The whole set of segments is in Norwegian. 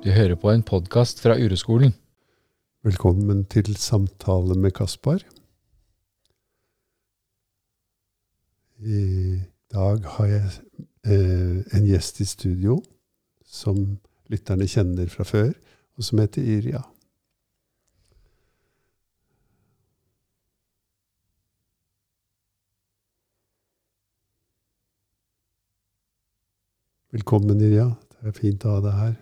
Du hører på en podkast fra Ureskolen. Velkommen til samtale med Kaspar. I dag har jeg eh, en gjest i studio som lytterne kjenner fra før, og som heter Irja. Velkommen, Irja. Det er fint å ha deg her.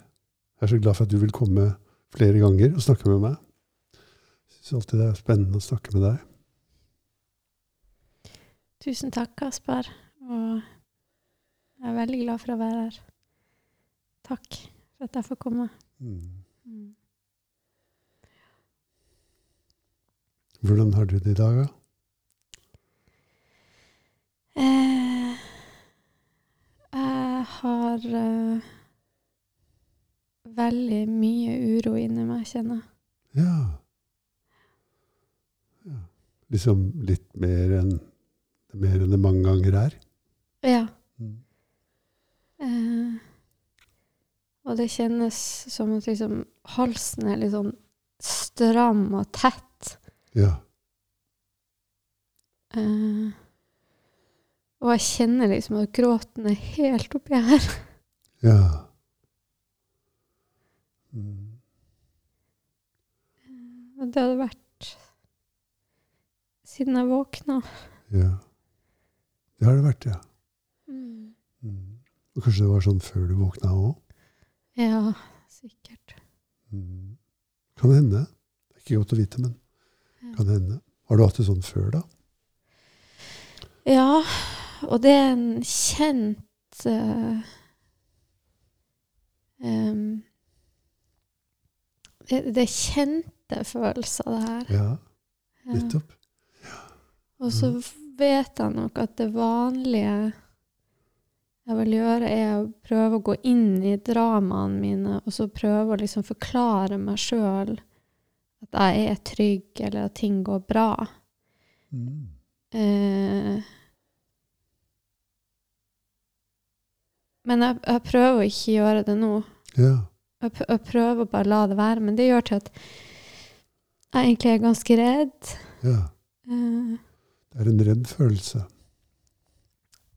Jeg er så glad for at du vil komme flere ganger og snakke med meg. Jeg syns alltid det er spennende å snakke med deg. Tusen takk, Kasper. Og jeg er veldig glad for å være her. Takk for at jeg får komme. Mm. Mm. Hvordan har du det i dag, da? Eh, jeg har eh, veldig mye uro inni meg, kjenner jeg. Ja. ja. Liksom litt mer enn mer enn det mange ganger er? Ja. Mm. Eh, og det kjennes som at liksom halsen er litt sånn stram og tett. Ja. Eh, og jeg kjenner liksom at gråten er helt oppi her. Ja. Mm. Det hadde vært siden jeg våkna. Ja. Det har det vært, ja. Mm. Mm. Og kanskje det var sånn før du våkna òg? Ja, sikkert. Mm. Kan hende. Det er ikke godt å vite, men Ja. kan hende. Har du hatt det sånn før, da? Ja, og det er en kjent uh, em, det, er kjente følelser, det her. Ja, Ja. Og så vet jeg nok at det vanlige jeg vil gjøre, er å prøve å gå inn i dramaene mine, og så prøve å liksom forklare meg sjøl at jeg er trygg, eller at ting går bra. Mm. Eh, men jeg, jeg prøver å ikke gjøre det nå. Ja. Jeg, prøve å bare la det være, men det gjør til at jeg egentlig er ganske redd. ja. Eh, Det er en redd følelse.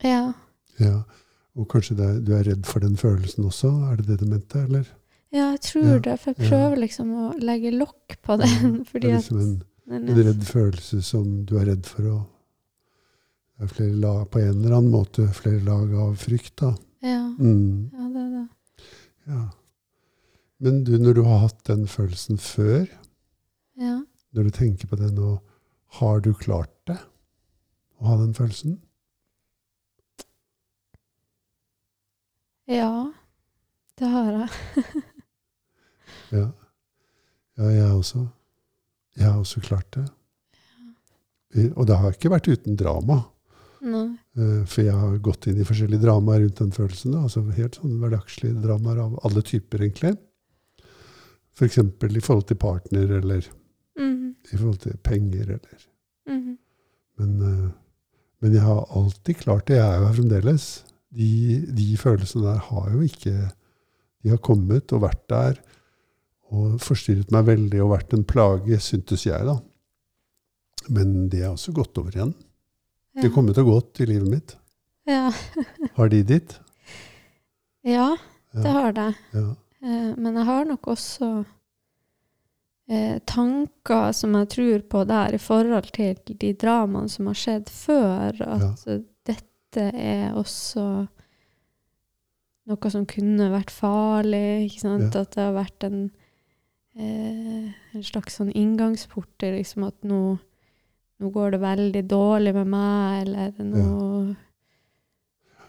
ja. Ja. Og kanskje er, du er redd for den følelsen også? Er det det du mente, eller? ja, jeg tror Ja, det, for jeg prøver liksom å legge lokk på den. Det er liksom en, en redd følelse som du er redd for å Det er flere lag på en eller annen måte, flere lag av frykt, da. Ja, Mm. ja, det er det. Ja. Men du, når du har hatt den følelsen før, Ja. når du tenker på det nå, har du klart det? Å ha den følelsen? ja, det har jeg. Ja. Ja, jeg også. Jeg har også klart det. Ja. Og det har ikke vært uten drama. Nei. Eh, For jeg har gått inn i forskjellige dramaer rundt den følelsen. Altså helt sånn hverdagslige dramaer av alle typer, egentlig. F.eks. For i forhold til partner, eller mm. i forhold til penger, eller mm. Men, eh, men jeg har alltid klart det. Jeg er jo her fremdeles. De, de følelsene der har jo ikke De har kommet og vært der og forstyrret meg veldig og vært en plage, syntes jeg, da. Men det er også gått over igjen. Ja. Det har kommet og gått i livet mitt. Ja. Har de ditt? ja, det Ja. har det. ja. Eh, men jeg har nok også eh, tanker som jeg tror på der, i forhold til de dramaene som har skjedd før. At ja. dette er også noe som kunne vært farlig. Ikke sant? Ja. At det har vært en, eh, en slags sånn inngangsport til liksom at nå, nå går det veldig dårlig med meg, eller nå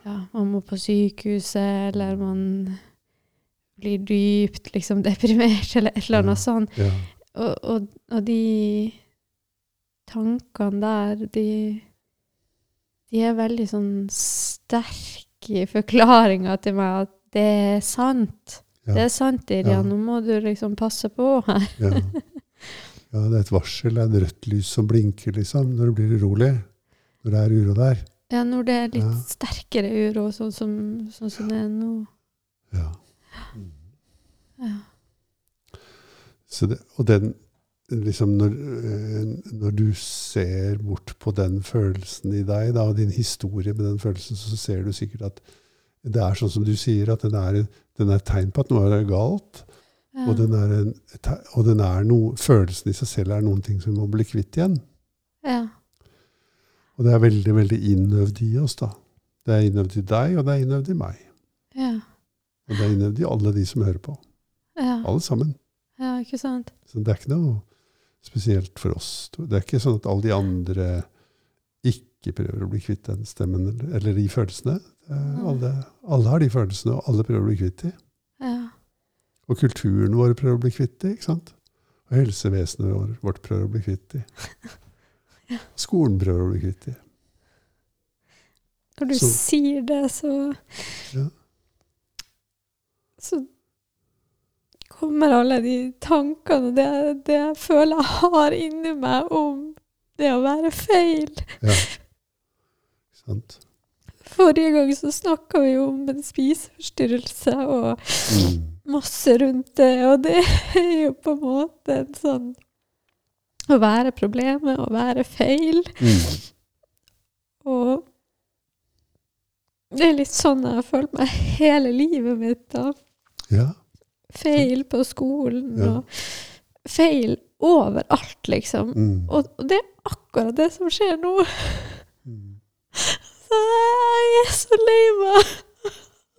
ja, man må på sykehuset, eller man blir dypt liksom deprimert, eller et eller annet Ja. sånt. ja. Og, og, og de tankene der, de, de er veldig sånn sterke i forklaringa til meg at det er sant. Ja. Det er sant, Irja. Nå må du liksom passe på her. Ja. ja, det er et varsel, det er et rødt lys som blinker, liksom, når det blir urolig. Når det er uro der. Ja, når det er litt sterkere uro, sånn som, sånn som det er nå. Ja. Ja. Så det, og den liksom når, eh, når du ser bort på den følelsen i deg, da, og din historie med den følelsen, så ser du sikkert at det er sånn som du sier, at den er, den er tegn på at noe er galt. Ja. Og, den er en, og den er no, følelsen i seg selv er noen ting som vi må bli kvitt igjen. ja. Og det er veldig veldig innøvd i oss. da. Det er innøvd i deg, og det er innøvd i meg. Ja. Og det er innøvd i alle de som hører på. Ja. Alle sammen. ja, ikke sant? Så det er ikke noe spesielt for oss. Det er ikke sånn at alle de andre ikke prøver å bli kvitt den stemmen eller, eller de følelsene. Alle, alle har de følelsene, og alle prøver å bli kvitt de. Ja. Og kulturen vår prøver å bli kvitt de. ikke sant? Og helsevesenet vårt prøver å bli kvitt de. Ja. Skolen prøver å bli kvitt de. Når du Så- sier det, så Ja. Så kommer alle de tankene og det, det jeg føler jeg har inni meg om det å være feil. Ja. Sant? Forrige gang så snakka vi om en spiseforstyrrelse og Mm. masse rundt det, og det er jo på en måte en sånn Å være problemet, å være feil. Mm. Og det er litt sånn jeg har følt meg hele livet mitt. da. Ja. Feil på skolen Ja. og feil overalt, liksom. Mm. Og, og det er akkurat det som skjer nå. Mm. Så jeg er så lei meg.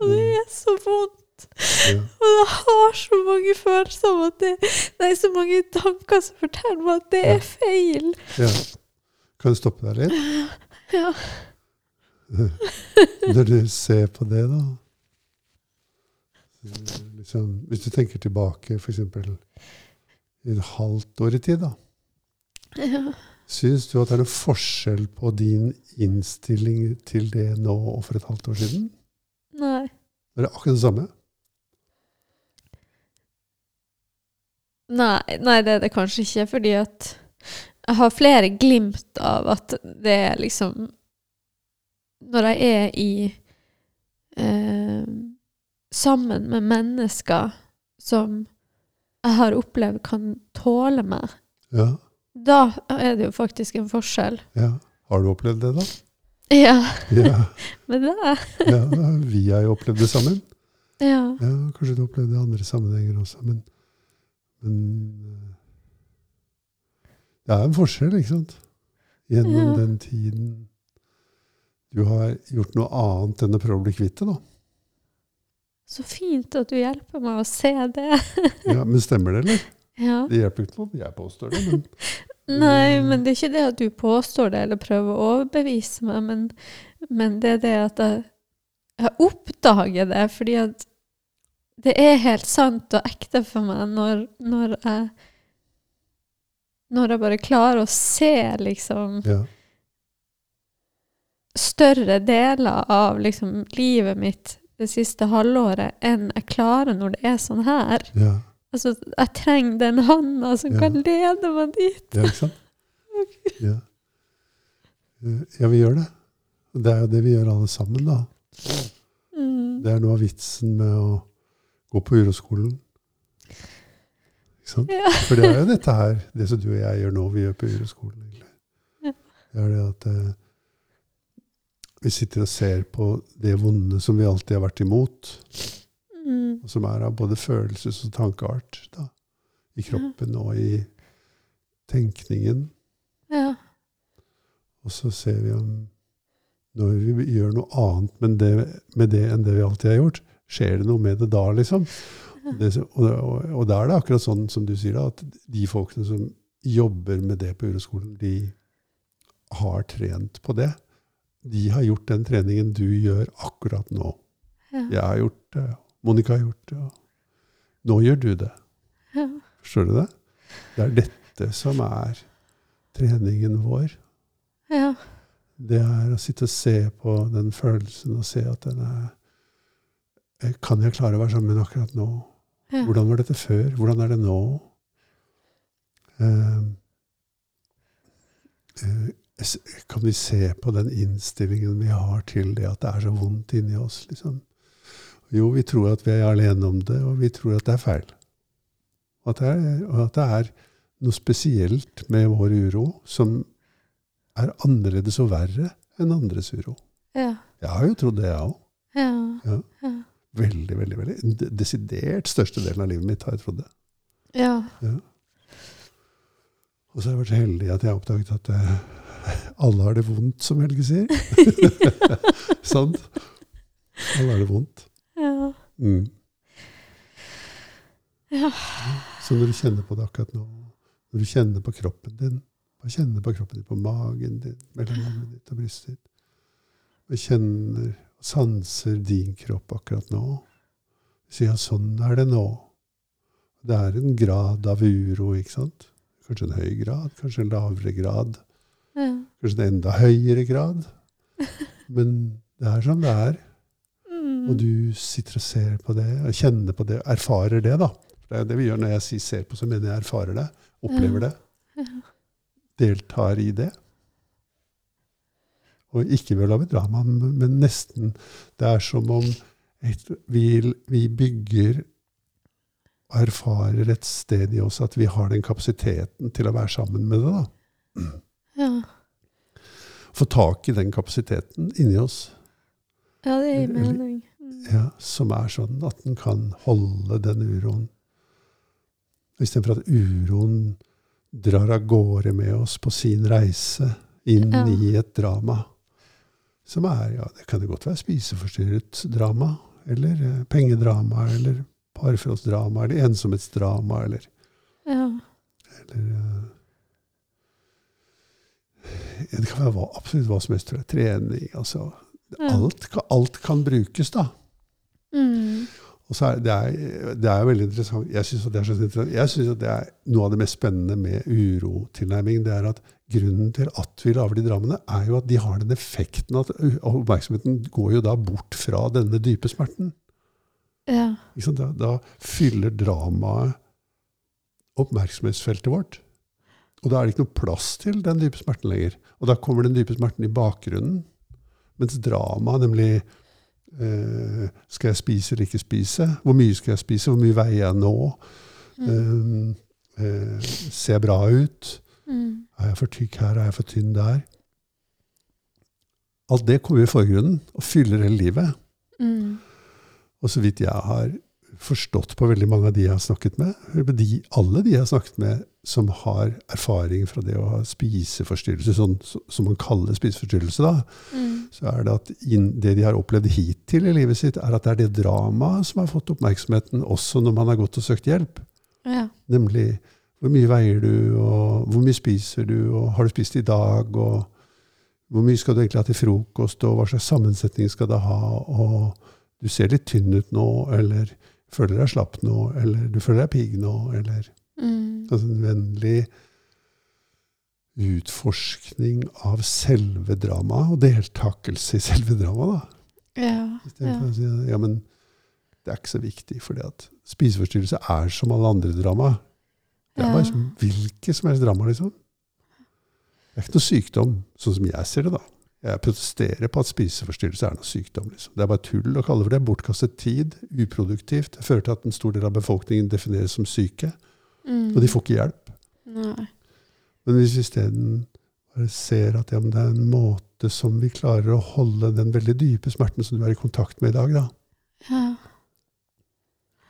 Og det er så vondt. Ja. Og jeg har så mange følelser om at det, Nei, så mange tanker som forteller meg at det Ja. er feil. ja. Kan du stoppe deg litt? Ja. Når du ser på det, da liksom, Hvis du tenker tilbake f.eks. et halvt år i tid, da. ja. Syns du at det er noen forskjell på din innstilling til det nå og for et halvt år siden? Nei. Er det akkurat det samme? Nei, nei, det er det kanskje ikke, fordi at jeg har flere glimt av at det er liksom Når jeg er i eh, Sammen med mennesker som jeg har opplevd kan tåle meg, Ja. da er det jo faktisk en forskjell. ja. Har du opplevd det, da? Ja, Ja. men det ja. Vi har jo opplevd det sammen. Ja. Ja, Kanskje du har opplevd det i andre sammenhenger også, men, men eh, Det er en forskjell, ikke sant? Gjennom Ja. den tiden du har gjort noe annet enn å prøve å bli kvitt det, da. Så fint at du hjelper meg å se det. Ja, Men stemmer det, eller? Ja. Det hjelper ikke noe, jeg påstår det, men Nei, men det er ikke det at du påstår det eller prøver å overbevise meg, men, men det er det at jeg, jeg oppdager det, fordi at det er helt sant og ekte for meg når, når jeg Når jeg bare klarer å se liksom ja. større deler av liksom livet mitt det siste halvåret enn jeg klarer når det er sånn her. Ja, Altså, jeg trenger den hånda som Ja. kan lede meg dit. ja ikke sant? Ja. Ja, vi gjør det. Og Det er jo det vi gjør alle sammen, da. Mm. Det er noe av vitsen med å gå på uroskolen. Ikke sant? Ja. For det er jo dette her, det som du og jeg gjør nå, vi gjør på uroskolen. Ja. Det er det at eh, vi sitter og ser på det vonde som vi alltid har vært imot, Mm. og som er av både følelses- og tankeart da, i kroppen og i tenkningen. Ja. Og så ser vi om når vi gjør noe annet med det, med det enn det vi alltid har gjort, skjer det noe med det da, liksom? Det, og, og, og da er det akkurat sånn som du sier, da, at de folkene som jobber med det på uroskolen, de har trent på det. De har gjort den treningen du gjør akkurat nå. Ja. Jeg har gjort det, Monica har gjort det, og nå gjør du det. Ja. Forstår du det? Det er dette som er treningen vår. Ja. Det er å sitte og se på den følelsen og se at den er eh, Kan jeg klare å være sammen akkurat nå? Ja. Hvordan var dette før? Hvordan er det nå? Uh, s- kan vi se på den innstillingen vi har til det at det er så vondt inni oss? liksom? Jo, vi tror at vi er alene om det, og vi tror at det er feil. At det er, og at det er noe spesielt med vår uro som er annerledes og verre enn andres uro. Ja. Jeg har jo trodd det, jeg òg. Ja. Ja. Ja. Veldig, veldig, veldig. Den desidert største delen av livet mitt har jeg trodd det. Ja. Ja. Og så har jeg vært så heldig at jeg har oppdaget at eh, alle har det vondt, som Helge sier. Sant? Alle har det vondt. Ja. Mm. Ja. Så når du kjenner på det akkurat nå, når du kjenner på kroppen din Bare kjenner på kroppen din, på magen din, mellom lommen ditt og brystet ditt. Og kjenner og sanser din kropp akkurat nå. Si ja, sånn er det nå. Det er en grad av uro, ikke sant? Kanskje en høy grad, kanskje en lavere grad. Ja. Kanskje en enda høyere grad. Men det er som det er. Mm. Og du sitter og ser på det, og kjenner på det, erfarer det, da. For det er det vi gjør når jeg sier ser på, så mener jeg erfarer det. Opplever det. Deltar i det. Og ikke ved å lage drama, men men nesten Det er som om et, vi, vi bygger og erfarer et sted i oss at vi har den kapasiteten til å være sammen med det. da. Ja. Få tak i den kapasiteten inni oss. ja, det gir mening. Mm. Ja, som er sånn at den kan holde den uroen. Istedenfor at uroen drar av gårde med oss på sin reise inn Ja. i et drama. Som er, ja, det kan det godt være spiseforstyrret drama, eller eh, pengedrama, eller parforholdsdrama, eller ensomhetsdrama, eller, Ja. eller eh, Det kan være absolutt hva som helst. tror jeg. Trening, altså. Ja. Alt, kan- alt kan brukes, da. Mm. Og så er det, er, det er veldig interessant. Jeg syns det er så interessant. Jeg synes at det er noe av det mest spennende med urotilnærming. Det er at grunnen til at vi lager de drammene, er jo at de har den effekten at oppmerksomheten går jo da bort fra denne dype smerten. Ja. Da, da fyller dramaet oppmerksomhetsfeltet vårt. Og da er det ikke noe plass til den dype smerten lenger. Og da kommer den dype smerten i bakgrunnen. Mens dramaet, nemlig eh, Skal jeg spise eller ikke spise? Hvor mye skal jeg spise? Hvor mye veier jeg nå? Mm. Eh, eh, ser jeg bra ut? Mm. Er jeg for tykk her? Er jeg for tynn der? Alt det kommer i forgrunnen og fyller hele livet. Mm. Og så vidt jeg har forstått på veldig mange av de jeg har snakket med, de, alle de jeg har snakket med som har erfaring fra det å ha spiseforstyrrelse, sånn, så- som man kaller spiseforstyrrelse, da, Mm. så er det at in, det de har opplevd hittil i livet sitt, er at det er det dramaet som har fått oppmerksomheten, også når man har gått og søkt hjelp. Ja. Nemlig hvor mye veier du, og hvor mye spiser du, og har du spist i dag, og hvor mye skal du egentlig ha til frokost, og hva slags sammensetning skal det ha, og du ser litt tynn ut nå, eller føler deg slapp nå, eller du føler deg pigg nå, eller Mm. altså en vennlig utforskning av selve dramaet, og deltakelse i selve dramaet, da. Ja. Istedenfor Ja. å si ja, men det er ikke så viktig, fordi at spiseforstyrrelse er som alle andre drama. Det er Ja. bare som hvilket som helst drama, liksom. Det er ikke noe sykdom, sånn som jeg ser det, da. Jeg protesterer på at spiseforstyrrelse er noe sykdom. liksom. Det er bare tull å kalle for det. Bortkastet tid, uproduktivt. Det fører til at en stor del av befolkningen defineres som syke, Mm. og de får ikke hjelp. Nei. Men hvis vi isteden ser at ja, det er en måte som vi klarer å holde den veldig dype smerten som du er i kontakt med i dag, da, Ja.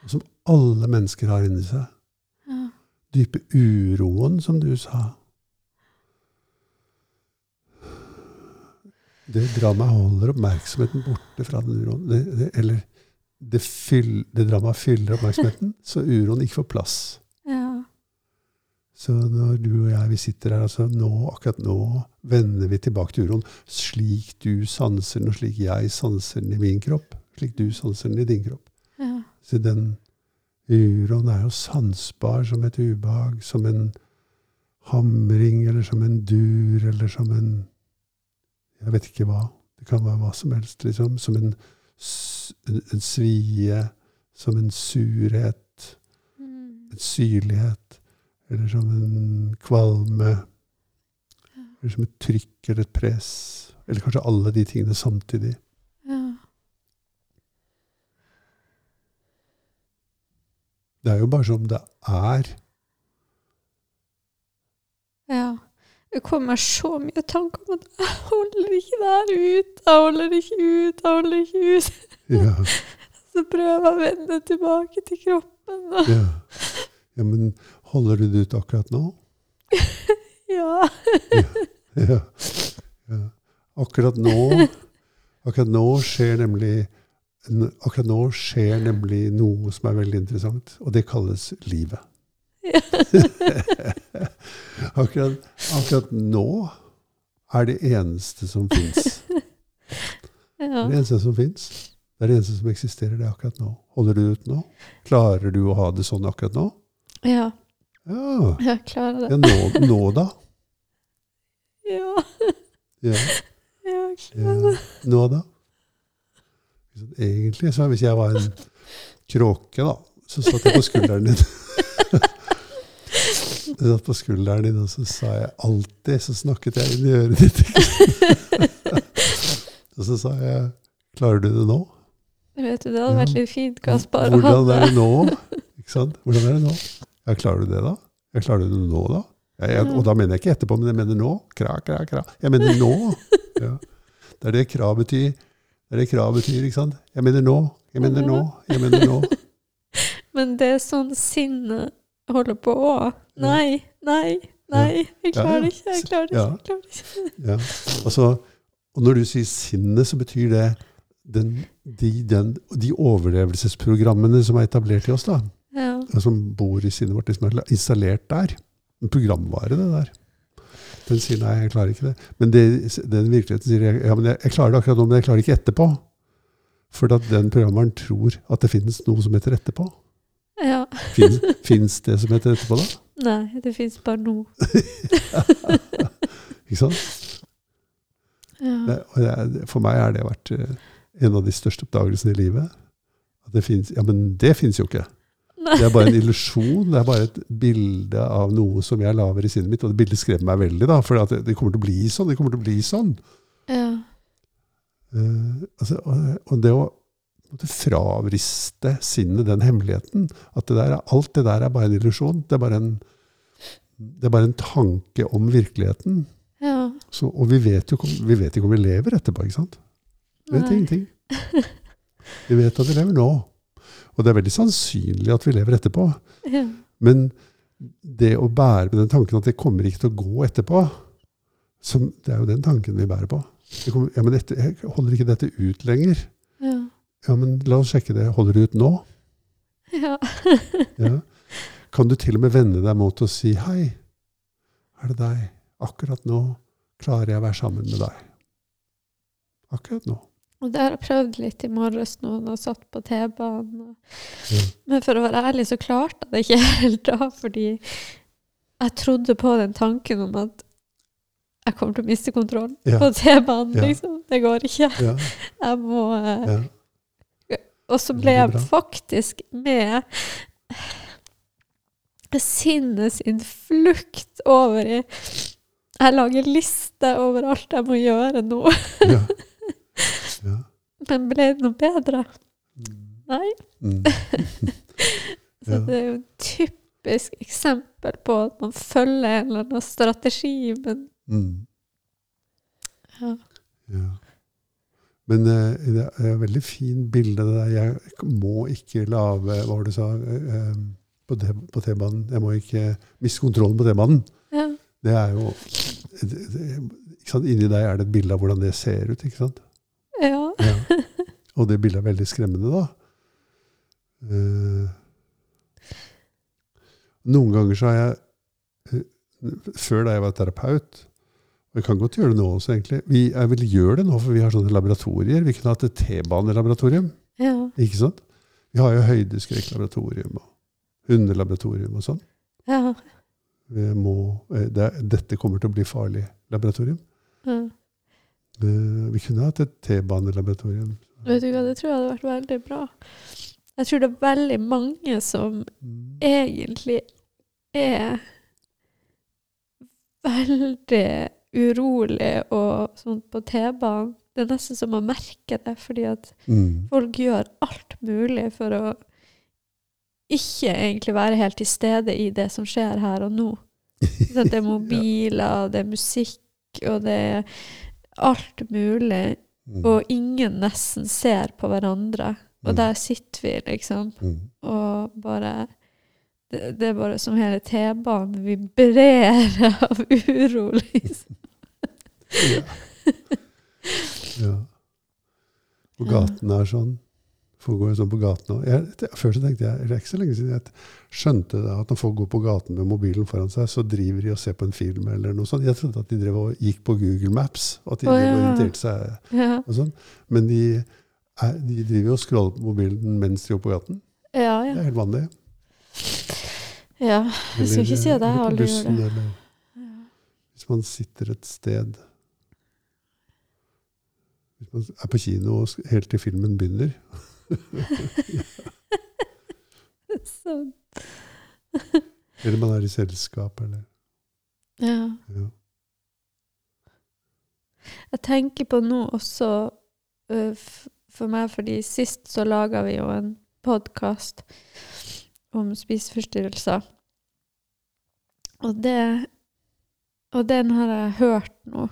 som alle mennesker har inni seg, Ja. dype uroen, som du sa Det dramaet holder oppmerksomheten borte fra den uroen. Det, det, eller det, fyll, det dramaet fyller oppmerksomheten, så uroen ikke får plass. Så når du og jeg vi sitter her, altså nå, akkurat nå vender vi tilbake til uroen. Slik du sanser den, og slik jeg sanser den i min kropp. Slik du sanser den i din kropp. Ja. Så den uroen er jo sansbar som et ubehag, som en hamring, eller som en dur, eller som en Jeg vet ikke hva. Det kan være hva som helst, liksom. Som en, en, en svie, som en surhet, Mm. en syrlighet, eller som en kvalme, eller som et trykk eller et press, eller kanskje alle de tingene samtidig. Ja. Det er jo bare som det er. Ja. Det kommer så mye tanker om at jeg holder ikke det her ut. Jeg holder ikke ut, jeg holder ikke ut. Ja, Så prøver jeg å vende tilbake til kroppen. Ja. ja, men holder du det ut akkurat nå? Ja. Ja. ja. Akkurat nå Akkurat nå skjer nemlig Akkurat nå skjer nemlig noe som er veldig interessant, og det kalles livet. Akkurat, akkurat nå er det eneste som fins. Det er det eneste som fins. Det er det eneste som eksisterer, det er akkurat nå. Holder du ut nå? Klarer du å ha det sånn akkurat nå? ja. Ja. Jeg klarer ja det. nå, nå da? Ja. Ja. Jeg klarer det. Nå da? Egentlig, så hvis jeg var en kråke, da, så satt jeg på skulderen din. Jeg satt på skulderen din, og så sa jeg alltid Så snakket jeg inn i øret ditt. og så sa jeg Klarer du det nå? Vet du, det hadde vært litt fint, Kaspar. Hvordan er det nå? Ikke sant? Hvordan er det nå? Ja, klarer du det, da? Ja, klarer du det nå, da? Ja, jeg, og da mener jeg ikke etterpå, men jeg mener nå. Kra, kra, kra. Jeg mener nå. Ja. Det er det krav betyr. Det er det krav betyr, ikke sant? Jeg mener nå. Jeg mener nå. Jeg mener nå. Men det er sånn sinnet holder på òg. Nei, nei, nei. Jeg klarer det ikke. Jeg klarer det ikke. Jeg klarer ikke. Ja. Og, så, og når du sier sinnet, så betyr det den, de, den, de overlevelsesprogrammene som er etablert i oss, da. Ja. som bor i sinnet vårt, som er installert der. En programvare, det der. Den sier nei, jeg klarer ikke det. Men det, den virkeligheten sier ja, men jeg, jeg klarer det akkurat nå, men jeg klarer ikke etterpå. For at den programvaren tror at det finnes noe som heter etterpå. ja. Fins det som heter etterpå, da? Nei, det fins bare nå. Ikke sant? Ja. Det, det, for meg har det vært eh, en av de største oppdagelsene i livet. At det finnes, ja, men det fins jo ikke. Det er bare en illusjon. Det er bare et bilde av noe som jeg lager i sinnet mitt. Og det bildet skremmer meg veldig, da, for det, det kommer til å bli sånn. Det kommer til å bli sånn. Ja. Uh, altså, og, og det å fravriste sinnet den hemmeligheten at det der, alt det der er bare en illusjon. Det er bare en, det er bare en tanke om virkeligheten. ja. Så, og vi vet jo vi vet ikke om vi lever etterpå. ikke sant? Vi vet Nei. ingenting. Vi vet at vi lever nå. Og det er veldig sannsynlig at vi lever etterpå. Ja. Men det å bære med den tanken at det kommer ikke til å gå etterpå, som, det er jo den tanken vi bærer på. Det kommer, ja, men etter, jeg holder ikke dette ut lenger. Ja. Ja, men la oss sjekke det. Holder du ut nå? ja. Ja. Kan du til og med vende deg mot å si hei? Er det deg? Akkurat nå klarer jeg å være sammen med deg. Akkurat nå. Og det har jeg prøvd litt i morges nå, når jeg satt på T-banen. Mm. Men for å være ærlig så klarte jeg det ikke helt da, fordi jeg trodde på den tanken om at jeg kommer til å miste kontrollen Ja. på T-banen, Ja. liksom. Det går ikke. Ja, Jeg må eh. Og så ble jeg faktisk med sinnet sin flukt over i Jeg lager liste over alt jeg må gjøre nå. ja. Men ble det noe bedre? Mm. Nei. Mm. Så det er jo et typisk eksempel på at man følger en eller annen strategi, men Mm. ja. Ja. Men eh, det er et veldig fint bilde det der. Jeg må ikke lage Hva var det du sa? eh, eh, på T-banen. Jeg må ikke miste kontrollen på T-banen. ja. Det er jo det, det? Inni deg er det et bilde av hvordan det ser ut. ikke sant? Og det bildet er veldig skremmende, da. Eh, noen ganger så har jeg eh, Før da jeg var terapeut og Jeg kan godt gjøre det nå også, egentlig. Vi, jeg vil gjøre det nå, for vi har sånne laboratorier. Vi kunne hatt et T-banelaboratorium. ja. ikke sant? Vi har jo høydeskrekklaboratorium og hundelaboratorium og sånn. ja. Vi må, eh, det, dette kommer til å bli farlig laboratorium. ja. Eh, Vi kunne hatt et T-banelaboratorium. Vet du hva, det tror jeg hadde vært veldig bra. Jeg tror det er veldig mange som Mm. egentlig er veldig urolig og sånn på T-banen. Det er nesten som å merke det, fordi at Mm. folk gjør alt mulig for å ikke egentlig være helt til stede i det som skjer her og nå. Så det er mobiler, det er musikk, og det er alt mulig. Mm. Og ingen nesten ser på hverandre. Og Mm. der sitter vi, liksom, Mm. og bare det, det er bare som hele T-banen vibrerer av uro, liksom. Ja. ja. Og gaten er sånn. Går jo sånn på gaten jeg, Før så tenkte jeg, eller det er ikke så lenge siden, jeg skjønte det at når folk går på gaten med mobilen foran seg, så driver de og ser på en film eller noe sånt. Jeg trodde at de drev og gikk på Google Maps, og at de oh, ja. orienterte seg Ja. og sånn. Men de, er, de driver og scroller på mobilen mens de går på gaten. Ja, Det er helt vanlig. ja. Jeg skal ikke si at jeg på aldri gjør bussen, det. Eller hvis man sitter et sted Hvis man er på kino helt til filmen begynner. Så, Eller man er i selskap, eller ja. ja. Jeg tenker på nå også øh, for meg, fordi sist så laga vi jo en podkast om spiseforstyrrelser. Og det Og den har jeg hørt nå.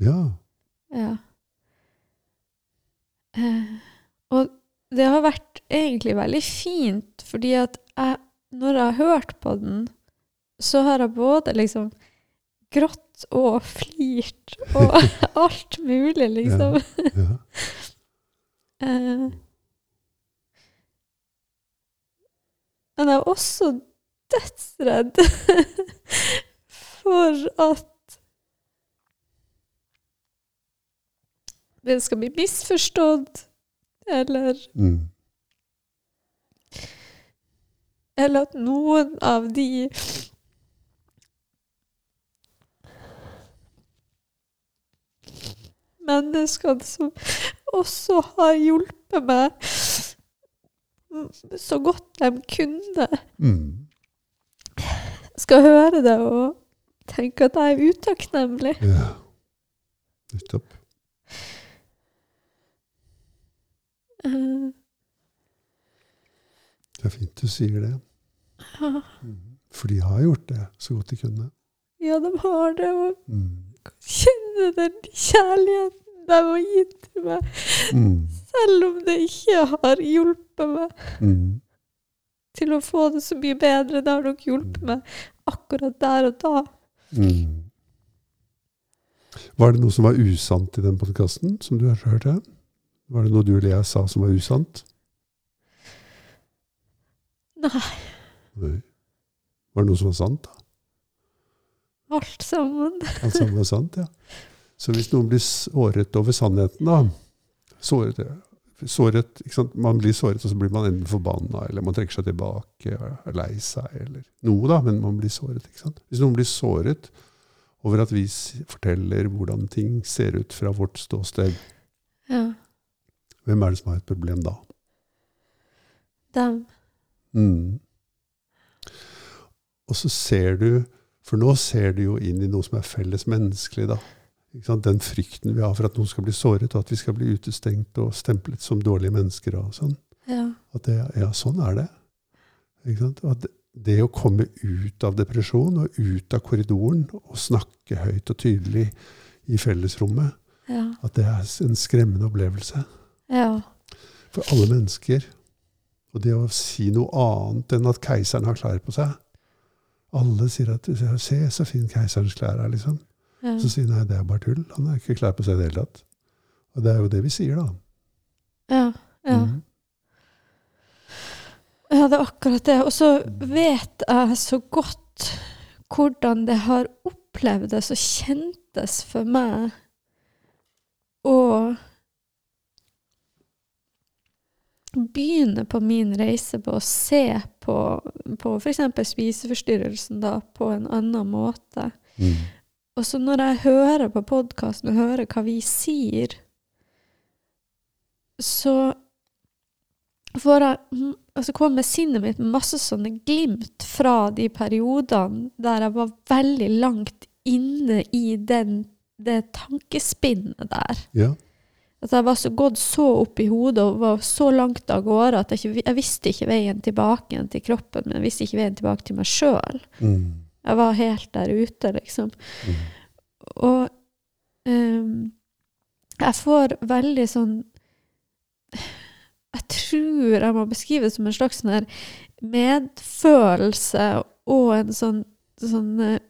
ja. Ja. Eh, og det har vært egentlig veldig fint, fordi at jeg, når jeg har hørt på den, så har jeg både liksom grått og flirt og alt mulig, liksom. ja. Eh, men jeg er også dødsredd for at det skal bli misforstått, eller, Mm. eller at noen av de menneskene som også har hjulpet meg så godt de kunne, Mm. skal høre det og tenke at jeg er utakknemlig. Ja. Nettopp. Eh, Det er fint du sier det. ja, Mm. For de har gjort det så godt de kunne. ja, de har det, og Mm. kjenne den kjærligheten de har gitt til meg, Mm. selv om det ikke har hjulpet meg Mm. til å få det så mye bedre. Det har nok hjulpet meg akkurat der og da. Mm. Var det noe som var usant i den podkasten, som du har hørt? hørte? Var det noe du eller jeg sa som var usant? Nei, Nei. Var det noe som var sant? da? alt sammen. Alt sammen var sant, ja. Så hvis noen blir såret over sannheten, da såret, såret? Man blir såret, og så blir man enten forbanna, eller man trekker seg tilbake, er lei seg, eller noe, da, men man blir såret. ikke sant? Hvis noen blir såret over at vi forteller hvordan ting ser ut fra vårt ståsted, Ja, hvem er det som har et problem da? dem. Mm. Og så ser du, for nå ser du jo inn i noe som er felles menneskelig, da. Den frykten vi har for at noen skal bli såret, og at vi skal bli utestengt og stemplet som dårlige mennesker. og sånn. Ja. At det, ja, sånn er det. At det, det å komme ut av depresjon og ut av korridoren og snakke høyt og tydelig i fellesrommet, Ja. at det er en skremmende opplevelse ja. for alle mennesker. Og det å si noe annet enn at keiseren har klær på seg Alle sier at 'se, så fin keiserens klær er', liksom. ja. Så sier nei, det er bare tull. Han har ikke klær på seg i det hele tatt. Og det er jo det vi sier, da. ja. ja. Mm. Ja, det er akkurat det. Og så vet jeg så godt hvordan det har opplevdes og kjentes for meg å begynne på min reise på å se på, på f.eks. spiseforstyrrelsen da, på en annen måte. Mm. Og så når jeg hører på podkasten og hører hva vi sier, så får jeg altså kommer sinnet mitt med masse sånne glimt fra de periodene der jeg var veldig langt inne i den, det tankespinnet der. Ja. At jeg var så gått så opp i hodet og var så langt av gårde at jeg, ikke, jeg visste ikke veien tilbake til kroppen, men jeg visste ikke veien tilbake til meg sjøl. Mm. Jeg var helt der ute, liksom. Mm. Og um, jeg får veldig sånn Jeg tror jeg må beskrive det som en slags sånn medfølelse og en sånn, sånn eh,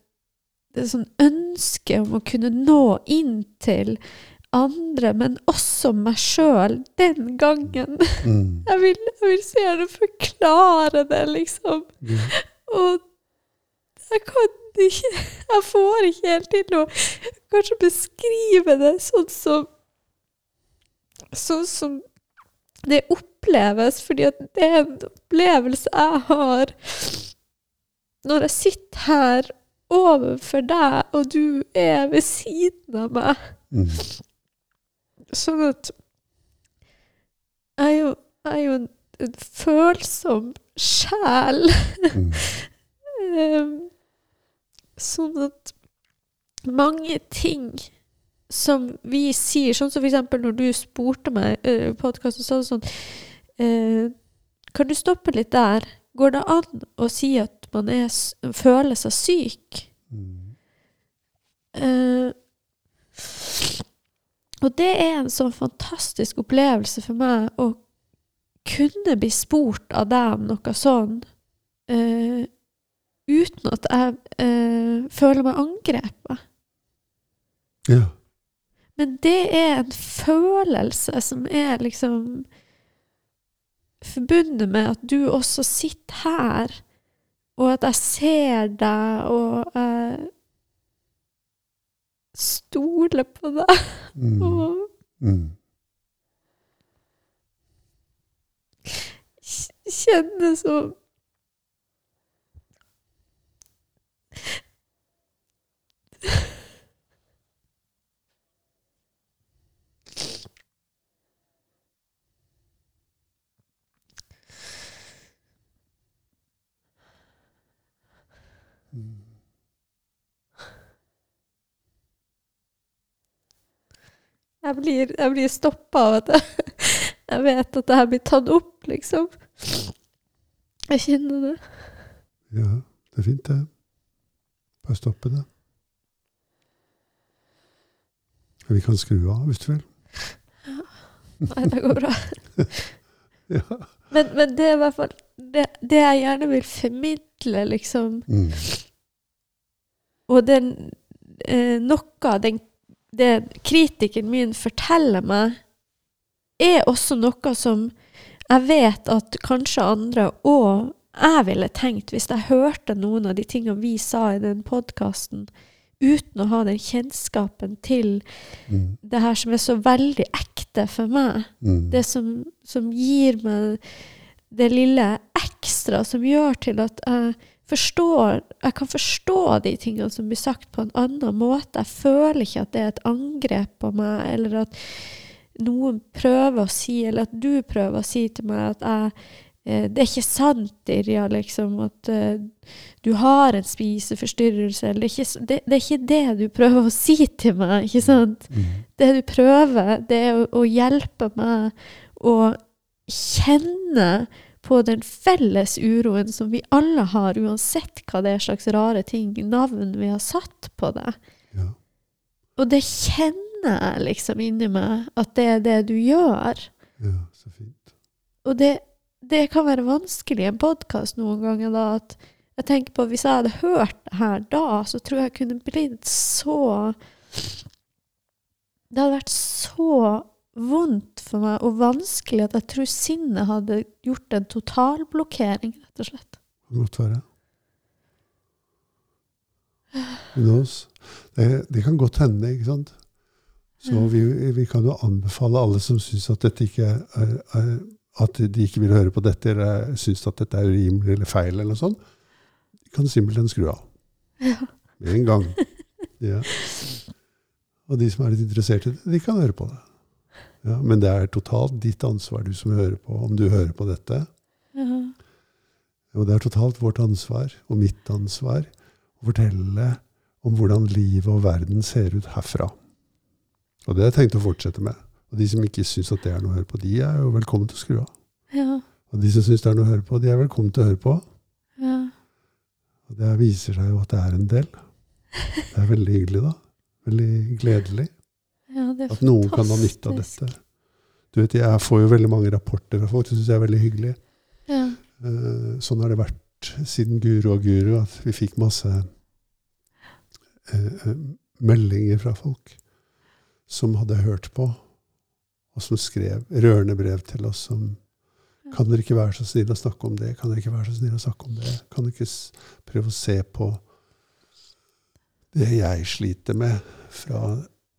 sånn ønske om å kunne nå inn til andre, men også meg sjøl, den gangen. Mm. Jeg vil, jeg vil så gjerne forklare det, liksom. Mm. Og jeg kan ikke Jeg får ikke helt til å kanskje beskrive det sånn som Sånn som det oppleves, fordi det er en opplevelse jeg har når jeg sitter her overfor deg, og du er ved siden av meg. Mm. Sånn at jeg er jo, jeg er jo en, en følsom sjel. Mm. um, sånn at mange ting som vi sier, sånn som eksempel når du spurte meg uh, i podkasten, sånn sånn uh, Kan du stoppe litt der? Går det an å si at man er, føler seg syk? Mm. Eh, og det er en sånn fantastisk opplevelse for meg å kunne bli spurt av deg om noe sånn, uh, uten at jeg uh, føler meg angrepet. Ja. Men det er en følelse som er liksom forbundet med at du også sitter her, og at jeg ser deg, og jeg stoler på deg. Mm. Og Mm. Kjenne så Jeg blir, jeg blir stoppa av at jeg, jeg vet at det her blir tatt opp, liksom. Jeg kjenner det. Ja, det er fint, det. Bare stoppe det. Vi kan skru av hvis du vil. Nei, det går bra. Ja. Men, men det er i hvert fall det, det jeg gjerne vil formidle, liksom. Mm. Og den eh, Noe av den, det kritikeren min forteller meg, er også noe som jeg vet at kanskje andre og jeg ville tenkt hvis jeg hørte noen av de tingene vi sa i den podkasten, uten å ha den kjennskapen til Mm. det her som er så veldig ekte for meg. Mm. Det som, som gir meg det lille ekstra som gjør til at jeg forstår Jeg kan forstå de tingene som blir sagt på en annen måte. Jeg føler ikke at det er et angrep på meg, eller at noen prøver å si, eller at du prøver å si til meg at jeg eh, Det er ikke sant, Irja, liksom, at uh, du har en spiseforstyrrelse. Eller det, er ikke, det, det er ikke det du prøver å si til meg, ikke sant? Mm. Det du prøver, det er å, å hjelpe meg å kjenne på den felles uroen som vi alle har, uansett hva det er slags rare ting, navn vi har satt på det. Ja. Og det kjenner jeg liksom inni meg, at det er det du gjør. ja, så fint. Og det, det kan være vanskelig i en podkast noen ganger, da, at jeg tenker på hvis jeg hadde hørt det her da, så tror jeg jeg kunne blitt så Det hadde vært så vondt for meg og vanskelig at jeg tror sinnet hadde gjort en totalblokkering, rett og slett. Godt være. Det, det kan godt hende, ikke sant? Så vi, vi kan jo anbefale alle som syns at dette ikke er, er At de ikke vil høre på dette, eller syns at dette er urimelig eller feil, eller noe sånt. De kan simpelthen skru av. Ja. Med en gang. Ja. Og de som er litt interessert i det, de kan høre på det. Ja, men det er totalt ditt ansvar, du som hører på, om du hører på dette. Ja. Og det er totalt vårt ansvar, og mitt ansvar, å fortelle om hvordan livet og verden ser ut herfra. Og det har jeg tenkt å fortsette med. Og de som ikke syns at det er noe å høre på, de er jo velkommen til å skru av. Ja. Og de som syns det er noe å høre på, de er velkommen til å høre på. Ja. Og det viser seg jo at det er en del. Det er veldig hyggelig, da. Veldig gledelig ja at noen kan ha nytte av dette. Du vet, Jeg får jo veldig mange rapporter fra folk, det syns jeg er veldig hyggelig. Ja. Uh, Sånn har det vært siden Guru og Guru, at vi fikk masse eh, meldinger fra folk som hadde hørt på, og som skrev rørende brev til oss som Kan dere ikke være så snille å snakke om det? Kan dere ikke være så snille å snakke om det? Kan dere ikke prøve å se på det jeg sliter med fra,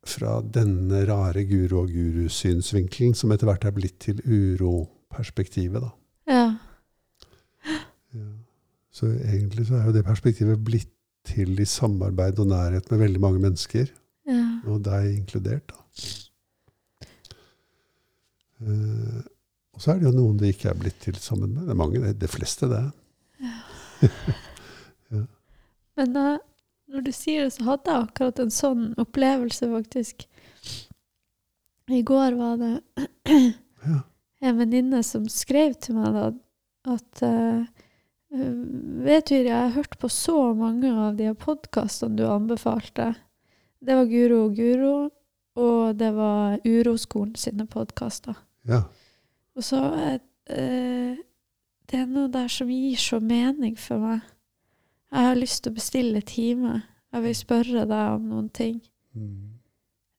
fra denne rare guru- og Guru-synsvinkelen, som etter hvert er blitt til uroperspektivet, da. Ja. Ja. Så egentlig så er jo det perspektivet blitt til i samarbeid og nærhet med veldig mange mennesker, ja. og deg inkludert. da. Uh, og så er det jo noen det ikke er blitt til sammen med. Det er mange, det, det fleste, det. Men da, når du sier det, så hadde jeg akkurat en sånn opplevelse, faktisk. I går var det Ja. en venninne som skrev til meg da, at uh, Vet du, jeg har hørt på så mange av de podkastene du anbefalte. Det var Guro og Guro, og det var Uroskolen sine podkaster. Ja. Og så eh, Det er noe der som gir så mening for meg. Jeg har lyst til å bestille time. Jeg vil spørre deg om noen ting. Mm.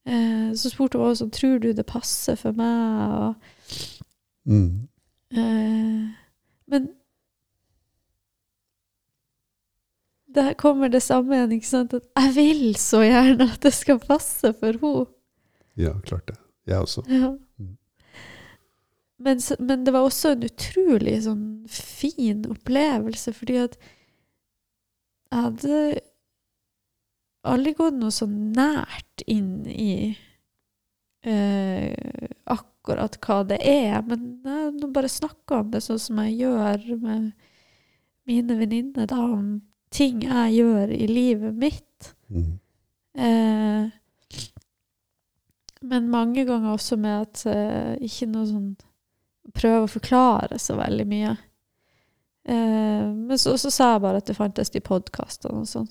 Eh, så spurte hun også tror du det passer for meg. Og, Mm. eh, men der kommer det samme igjen. ikke sant? At jeg vil så gjerne at det skal passe for henne. Ja, klart det. Jeg også. Ja. Mm. Men, men det var også en utrolig sånn fin opplevelse, fordi at jeg hadde aldri gått noe så nært inn i eh, akkurat hva det er. Men jeg har bare snakka om det sånn som jeg gjør med mine venninner, da, om ting jeg gjør i livet mitt. Mm. Eh, men mange ganger også med at eh, ikke noe sånn Prøve å forklare så veldig mye. Eh, men så, så sa jeg bare at det fantes de podkastene og sånn.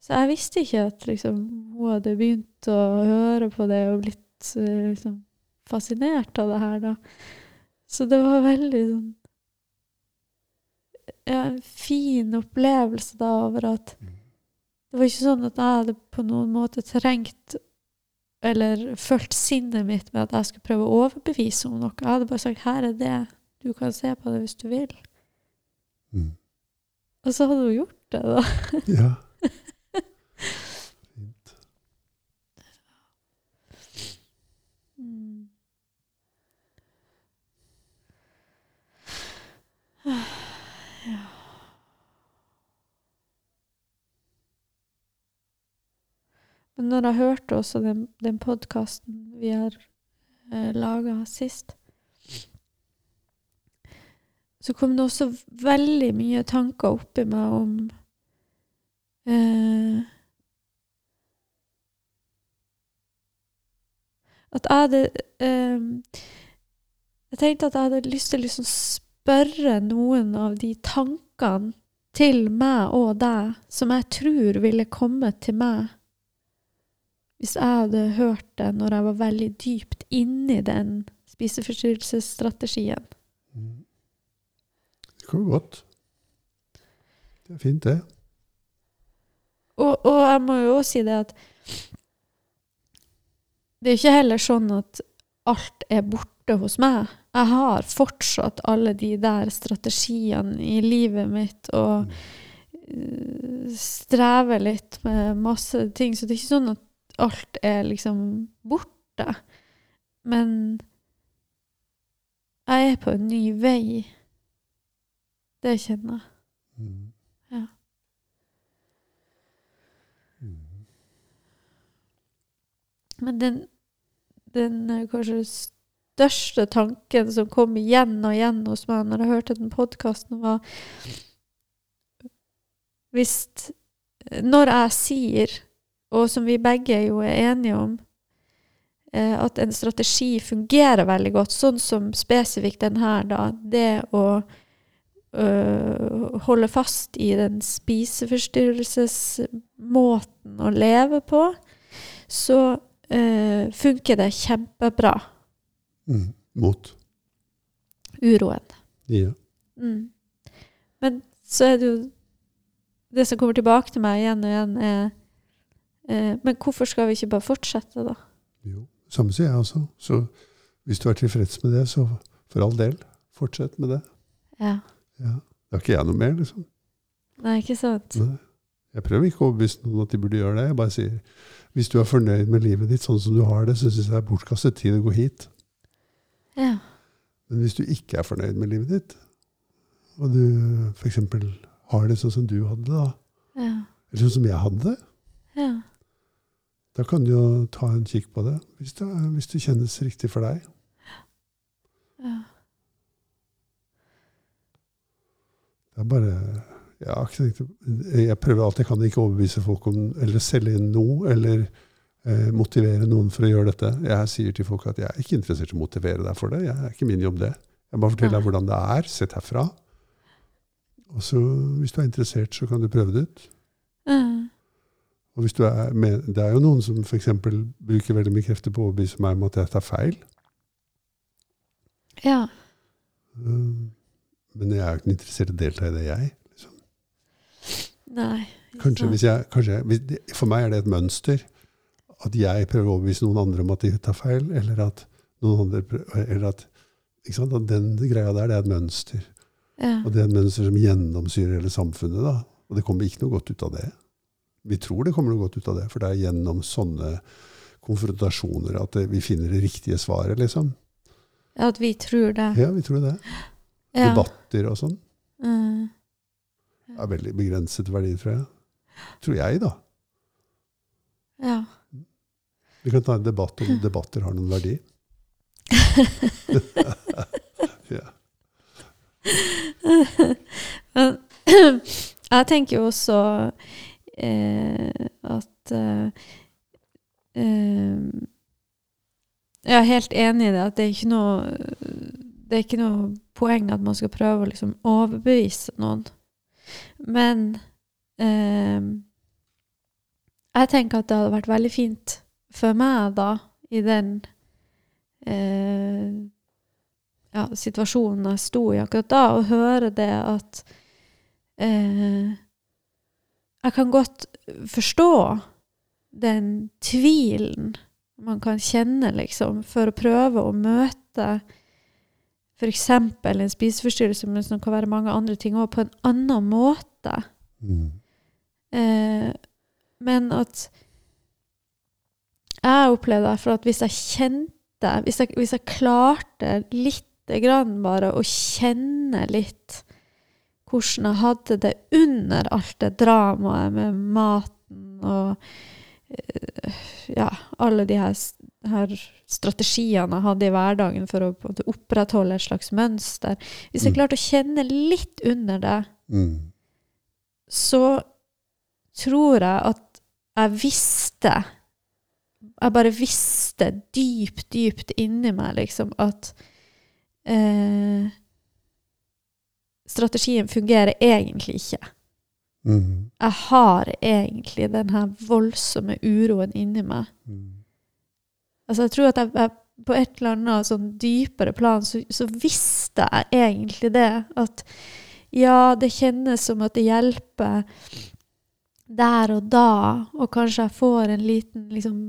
Så jeg visste ikke at liksom, hun hadde begynt å høre på det og blitt eh, liksom, fascinert av det her, da. Så det var veldig sånn ja, en fin opplevelse da over at det var ikke sånn at jeg hadde på noen måte trengt eller følt sinnet mitt med at jeg skulle prøve å overbevise om noe. Jeg hadde bare sagt 'her er det, du kan se på det hvis du vil'. Mm. Og så hadde hun gjort det, da. Ja. Ja. Men når jeg hørte også den, den podkasten vi har eh, laga sist, så kom det også veldig mye tanker oppi meg om eh, At jeg hadde eh, Jeg tenkte at jeg hadde lyst til å liksom spørre noen av de tankene til meg og deg som jeg tror ville kommet til meg hvis jeg hadde hørt det når jeg var veldig dypt inni den spiseforstyrrelsesstrategien. Mm. Kan godt. Det er fint, det. Og, og jeg må jo også si det at det er ikke heller sånn at alt er borte hos meg. Jeg har fortsatt alle de der strategiene i livet mitt og eh, strever litt med masse ting. Så det er ikke sånn at alt er liksom borte. Men jeg er på en ny vei. Det kjenner jeg. Mm. Ja. Mm. Men den, den eh, kanskje største tanken som kom igjen og igjen hos meg når jeg hørte den podkasten, var Hvis Når jeg sier, og som vi begge jo er enige om eh, at en strategi fungerer veldig godt, sånn som spesifikt den her, da. Det å øh, holde fast i den spiseforstyrrelsesmåten å leve på, så øh, funker det kjempebra. Mm. Mot. Uroen. Ja. Mm. Men så er det jo Det som kommer tilbake til meg igjen og igjen, er eh, Men hvorfor skal vi ikke bare fortsette, da? Jo. Samme sier jeg også. Så hvis du er tilfreds med det, så for all del, fortsett med det. Ja. Ja. Det har ikke jeg noe mer, liksom. Nei, ikke sant? Nei. Jeg prøver ikke å overbevise noen at de burde gjøre det. Jeg bare sier hvis du er fornøyd med livet ditt sånn som du har det, så syns jeg det er bortkastet tid å gå hit. Ja. Men hvis du ikke er fornøyd med livet ditt, og du f.eks. har det sånn som du hadde det, da, Ja. eller sånn som jeg hadde det, ja. da kan du jo ta en kikk på det, hvis det, hvis det kjennes riktig for deg. ja. Er bare jeg, jeg prøver alt jeg kan ikke overbevise folk om, eller selge inn noe, eller eh, motivere noen for å gjøre dette. Jeg sier til folk at jeg er ikke interessert i å motivere deg for det. Jeg er ikke min jobb, det. Jeg bare forteller deg hvordan det er, sett herfra. Og så, hvis du er interessert, så kan du prøve det ut. Mm. Og hvis du er med, det er jo noen som f.eks. bruker veldig mye krefter på å overbevise meg om at jeg tar feil. ja. Um, Men jeg er jo ikke interessert i å delta i det, jeg. Nei. Kanskje hvis jeg, kanskje, jeg- hvis, det- for meg er det et mønster. At jeg prøver å overbevise noen andre om at de tar feil, eller at noen andre prøver, eller at, ikke sant? at Den greia der, det er et mønster. Ja. Og det er et mønster som gjennomsyrer hele samfunnet. da. Og det kommer ikke noe godt ut av det. Vi tror det kommer noe godt ut av det, for det er gjennom sånne konfrontasjoner at vi finner det riktige svaret, liksom. Ja, At vi tror det. Ja, vi tror det. Ja. Debatter og sånn. Mm. er veldig begrenset verdi, tror jeg. Tror jeg, da. Ja. Vi kan ta en debatt om debatter har noen verdi. ja. Jeg tenker jo også eh, at eh, eh, Jeg er helt enig i det, at det er ikke noe det er ikke noe poeng at man skal prøve å liksom overbevise noen. Men eh, jeg tenker at det hadde vært veldig fint for meg da, i den eh, ja, situasjonen jeg sto i akkurat da, å høre det at eh, Jeg kan godt forstå den tvilen man kan kjenne, liksom, for å prøve å møte f.eks. en spiseforstyrrelse, men som kan være mange andre ting òg, på en annen måte. Mm. Eh, men at jeg opplevde derfor at hvis jeg kjente Hvis jeg, hvis jeg klarte lite grann bare å kjenne litt hvordan jeg hadde det under alt det dramaet med maten og eh, ja, alle de her, her strategiene jeg hadde i hverdagen for å opprettholde et slags mønster Hvis jeg Mm. klarte å kjenne litt under det, Mm. så tror jeg at jeg visste Jeg bare visste dypt, dypt inni meg, liksom, at eh, strategien fungerer egentlig ikke. Mm. Jeg har egentlig den her voldsomme uroen inni meg. Mm. Altså, jeg tror at jeg, jeg på et eller annet sånn dypere plan så, så visste jeg egentlig det. At ja, det kjennes som at det hjelper der og da, og kanskje jeg får en liten liksom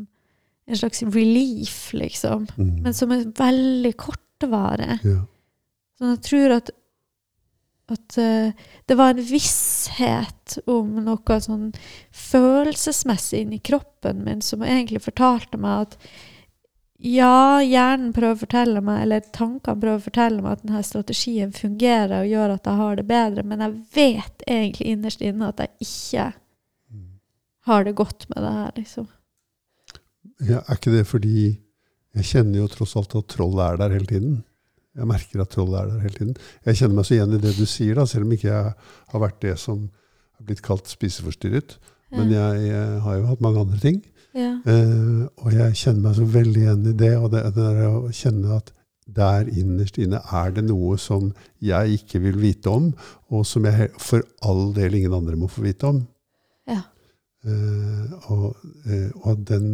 En slags relief, liksom. Mm. Men som er veldig kortvarig. ja. Så jeg tror at at uh, det var en visshet om noe sånn følelsesmessig inni kroppen min som egentlig fortalte meg at ja, hjernen prøver å fortelle meg, eller tankene prøver å fortelle meg at denne strategien fungerer og gjør at jeg har det bedre, men jeg vet egentlig innerst inne at jeg ikke har det godt med det her, liksom. ja. Er ikke det fordi jeg kjenner jo tross alt at trollet er der hele tiden? Jeg merker at trollet er der hele tiden. Jeg kjenner meg så igjen i det du sier, da, selv om ikke jeg har vært det som har blitt kalt spiseforstyrret. Men jeg, jeg har jo hatt mange andre ting. ja. Eh, jeg kjenner meg så veldig igjen i det. Og det, det er å kjenne at der innerst inne er det noe som jeg ikke vil vite om, og som jeg for all del ingen andre må få vite om. Ja. Eh, og, eh, og at den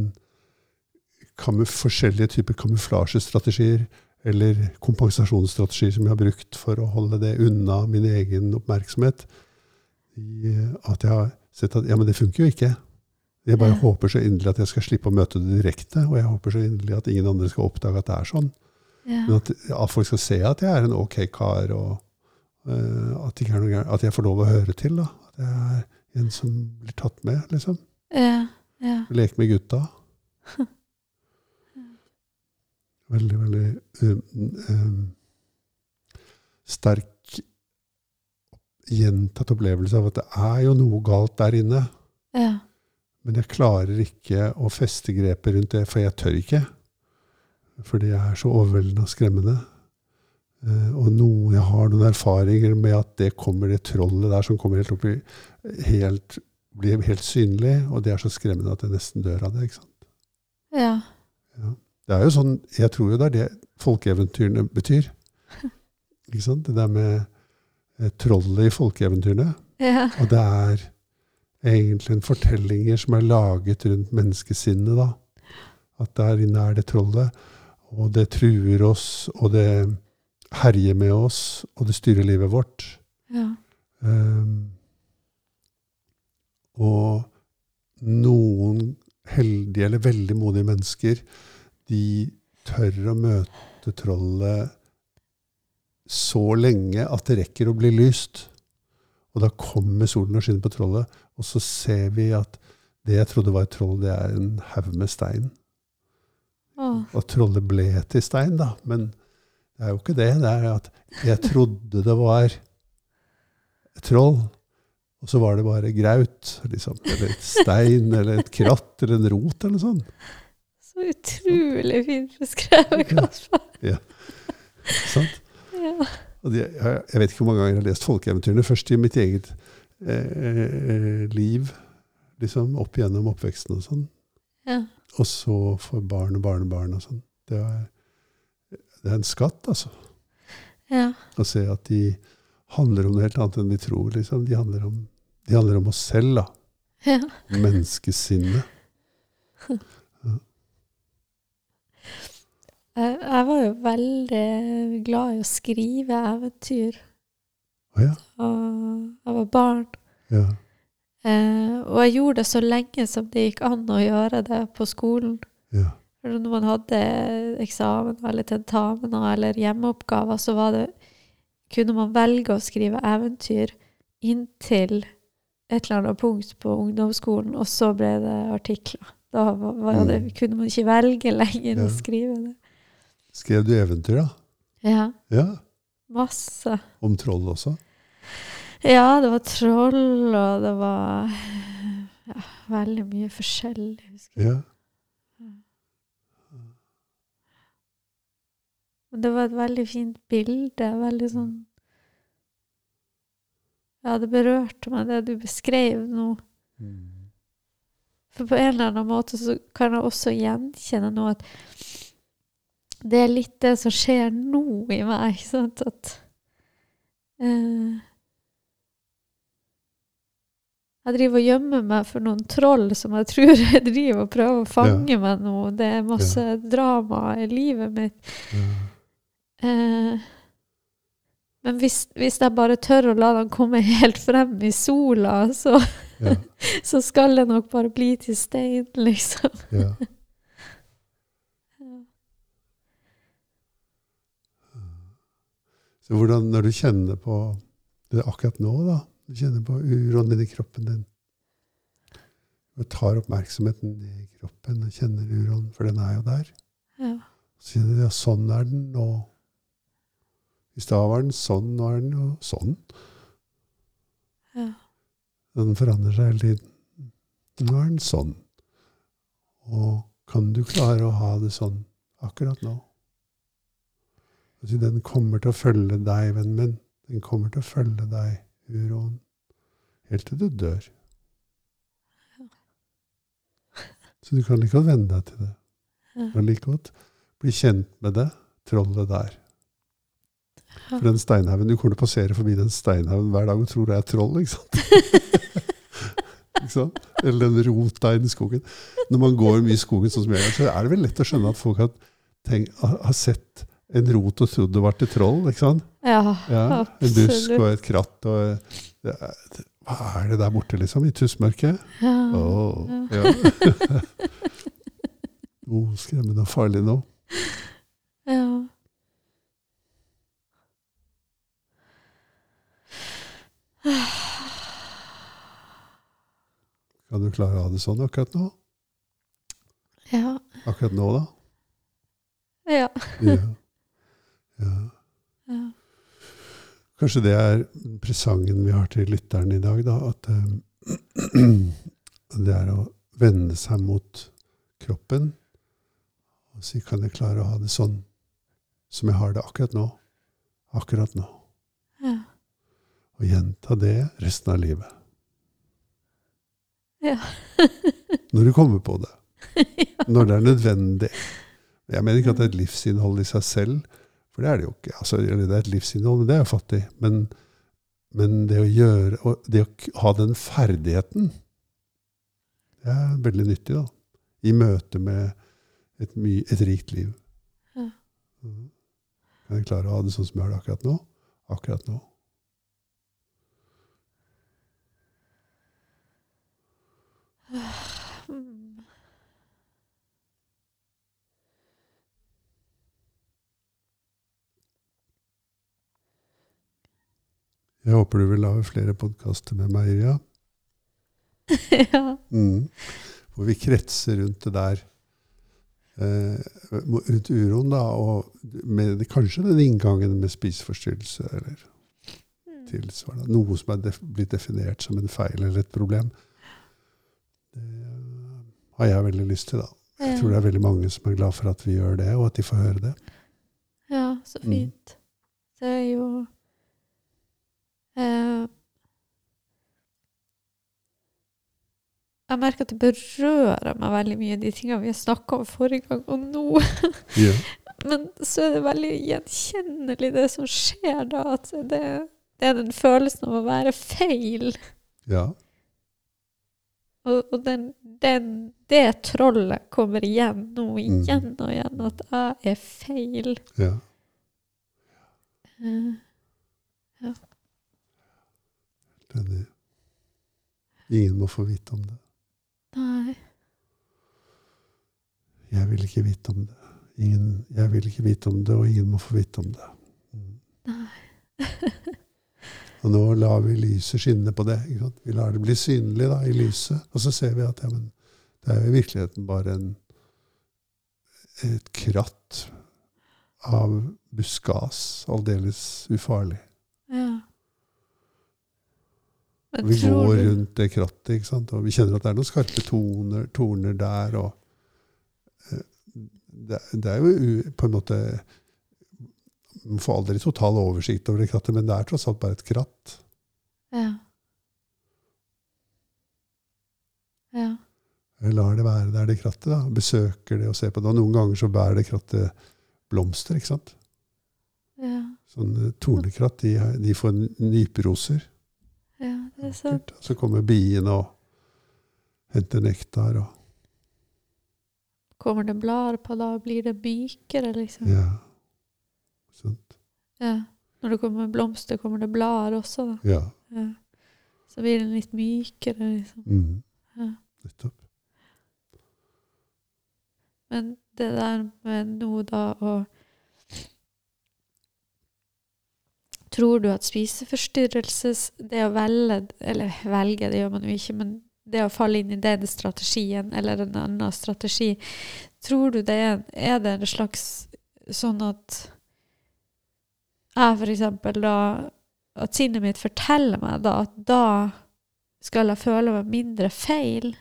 kamuf forskjellige typer kamuflasjestrategier eller kompensasjonsstrategier som jeg har brukt for å holde det unna min egen oppmerksomhet, i, at jeg har sett at ja, men det funker jo ikke. Jeg bare håper så inderlig at jeg skal slippe å møte det direkte, og jeg håper så inderlig at ingen andre skal oppdage at det er sånn. Ja. Men at, at folk skal se at jeg er en ok kar, og uh, at, noe, at jeg får lov å høre til. da. At jeg er en som blir tatt med, liksom. Ja. Ja. Leke med gutta. Veldig, veldig um, um, sterk gjentatt opplevelse av at det er jo noe galt der inne. Ja. Men jeg klarer ikke å feste grepet rundt det, for jeg tør ikke. Fordi jeg er så overveldende og skremmende. Eh, og noe, jeg har noen erfaringer med at det kommer det trollet der som kommer helt opp i helt, Blir helt synlig, og det er så skremmende at jeg nesten dør av det. ikke sant? Ja. Ja. Det er jo sånn, Jeg tror jo det er det folkeeventyrene betyr. Ikke sant? Det der med eh, trollet i folkeeventyrene. Ja. Og det er egentlig en fortellinger som er laget rundt menneskesinnet. da. At der inne er det trollet, og det truer oss, og det herjer med oss, og det styrer livet vårt. Ja. Um, og noen heldige eller veldig modige mennesker, de tør å møte trollet så lenge at det rekker å bli lyst. Og da kommer solen og skinner på trollet, og så ser vi at det jeg trodde var et troll, det er en haug med stein. Åh. Og trollet ble til stein, da. Men det er jo ikke det. Det er at jeg trodde det var et troll, og så var det bare graut. Liksom. Eller et stein, eller et kratt, eller en rot, eller noe sånt. Så utrolig fint beskrevet, Kasper. Sant? Ja. Og de, jeg, vet ikke hvor mange ganger jeg har lest folkeeventyrene. Først i mitt eget eh, eh, liv, liksom, opp gjennom oppveksten og sånn. Ja. Og så for barn og barnebarn og sånn. Det, det er en skatt, altså. Ja. Å se at de handler om noe helt annet enn vi tror. Liksom. De, handler om, de handler om oss selv, da. ja. Menneskesinnet. Jeg, jeg var jo veldig glad i å skrive eventyr Å ja. Og jeg var barn. ja. Eh, og jeg gjorde det så lenge som det gikk an å gjøre det på skolen. ja. Når man hadde eksamen eller tentamener eller hjemmeoppgaver, så var det, kunne man velge å skrive eventyr inntil et eller annet punkt på ungdomsskolen, og så ble det artikler. Da var, var det, Mm. kunne man ikke velge lenger å skrive det. Skrev du eventyr, da? Ja, Ja. masse. Om troll også? Ja, det var troll, og det var ja, veldig mye forskjellig. husker jeg. Ja. Men det var et veldig fint bilde. Veldig sånn Ja, det berørte meg, det du beskrev nå. Mm. For på en eller annen måte så kan jeg også gjenkjenne nå at det er litt det som skjer nå i meg. ikke sant? At uh, Jeg driver og gjemmer meg for noen troll som jeg tror jeg driver og prøver å fange meg nå. Det er masse drama i livet mitt. Ja. Uh, men hvis, hvis jeg bare tør å la den komme helt frem i sola, så, Ja. så skal det nok bare bli til stein, liksom. ja. Så hvordan, når du kjenner på det akkurat nå, da, du kjenner på uroen din i kroppen din, Du tar oppmerksomheten i kroppen og kjenner uroen, for den er jo der, Ja. så kjenner du ja, sånn er den nå. I stad var den sånn, nå er den jo sånn. Ja. Den forandrer seg hele tiden. Nå er den sånn. Og kan du klare å ha det sånn akkurat nå? Altså, Den kommer til å følge deg, vennen min. Den kommer til å følge deg, uroen, helt til du dør. Så du kan like godt venne deg til det. Du kan like godt bli kjent med det trollet der. For den steinhaugen, Du kommer til å passere forbi den steinhaugen hver dag og tror det er troll. ikke sant? ikke sant? Eller den rota i den skogen. Når man går mye i skogen, sånn som jeg gjør, så er det vel lett å skjønne at folk har, tenkt, har sett en rot og trodd det var til troll. ikke sant? ja, Ja, En dusk og et kratt. og det er, Hva er det der borte, liksom? I tussmørket? Ja. Åh, Ja. Noe skremmende og farlig nå. ja. Kan du klare å ha det sånn akkurat nå? Ja. Akkurat nå, da? Ja. Ja. Ja. ja. Kanskje det er presangen vi har til lytteren i dag, da. At um, det er å vende seg mot kroppen og si kan jeg klare å ha det sånn som jeg har det akkurat nå. Akkurat nå. Ja. Og gjenta det resten av livet. Ja. Når du kommer på det. Når det er nødvendig. Jeg mener ikke at det er et livsinnhold i seg selv, for det er det jo ikke. Altså, det er et livsinnhold, men det er jo fattig. Men, men det å gjøre Det å ha den ferdigheten, det er veldig nyttig, da. I møte med et, my, et rikt liv. Ja. Mm. Kan jeg klare å ha det sånn som jeg har det akkurat nå? Akkurat nå. Mm. Jeg håper du vil lage flere podkaster med meg, Irja. ja. Mm. Hvor vi kretser rundt det der. Eh, rundt uroen, da. Og med kanskje den inngangen med spiseforstyrrelse eller Mm. tilsvarende. Noe som er def blitt definert som en feil eller et problem. Det har jeg veldig lyst til, da. Jeg tror det er veldig mange som er glad for at vi gjør det, og at de får høre det. Ja, så Mm. fint. Det er jo eh, Jeg merker at det berører meg veldig mye, de tingene vi har snakka om forrige gang og nå. Yeah. Men så er det veldig gjenkjennelig, det som skjer da. At det, det er den følelsen av å være feil. ja. Og, og den, den, det trollet kommer igjen nå, Mm. igjen og igjen, at jeg er feil. ja. Eh, Enig. Ingen må få vite om det. nei. Jeg vil ikke vite om det. Ingen, jeg vil ikke vite om det, og ingen må få vite om det. Mm. Nei. Og nå lar vi lyset skinne på det. Vi lar det bli synlig da, i lyset. Og så ser vi at ja, men, det er jo i virkeligheten bare en, et kratt av buskas. Aldeles ufarlig. Ja. Vi går du- rundt det krattet, ikke sant? og vi kjenner at det er noen skarpe toner, torner der. og eh, det, det er jo u- på en måte Man får aldri total oversikt over det krattet, men det er tross alt bare et kratt. Ja. Ja. Jeg lar det være der, det krattet. da, Besøker det og ser på det. Og noen ganger så bærer det krattet blomster. ikke sant? Ja. Sånn tornekratt, de, de får nyperoser. Ja, det er sant. Så kommer biene og henter nektar. og Kommer det blader på, da blir det byker, liksom. ja. Sant. Ja. Når det kommer blomster, kommer det blader også, da. Ja. Ja. Så blir den litt mykere, liksom. Mm. Ja. Nettopp. Men det der med nå da å Tror du at spiseforstyrrelses Det å velge Eller velge, det gjør man jo ikke, men det å falle inn i den strategien eller en annen strategi, tror du det er, er det en slags sånn at jeg for eksempel da At sinnet mitt forteller meg da at da skal jeg føle meg mindre feil?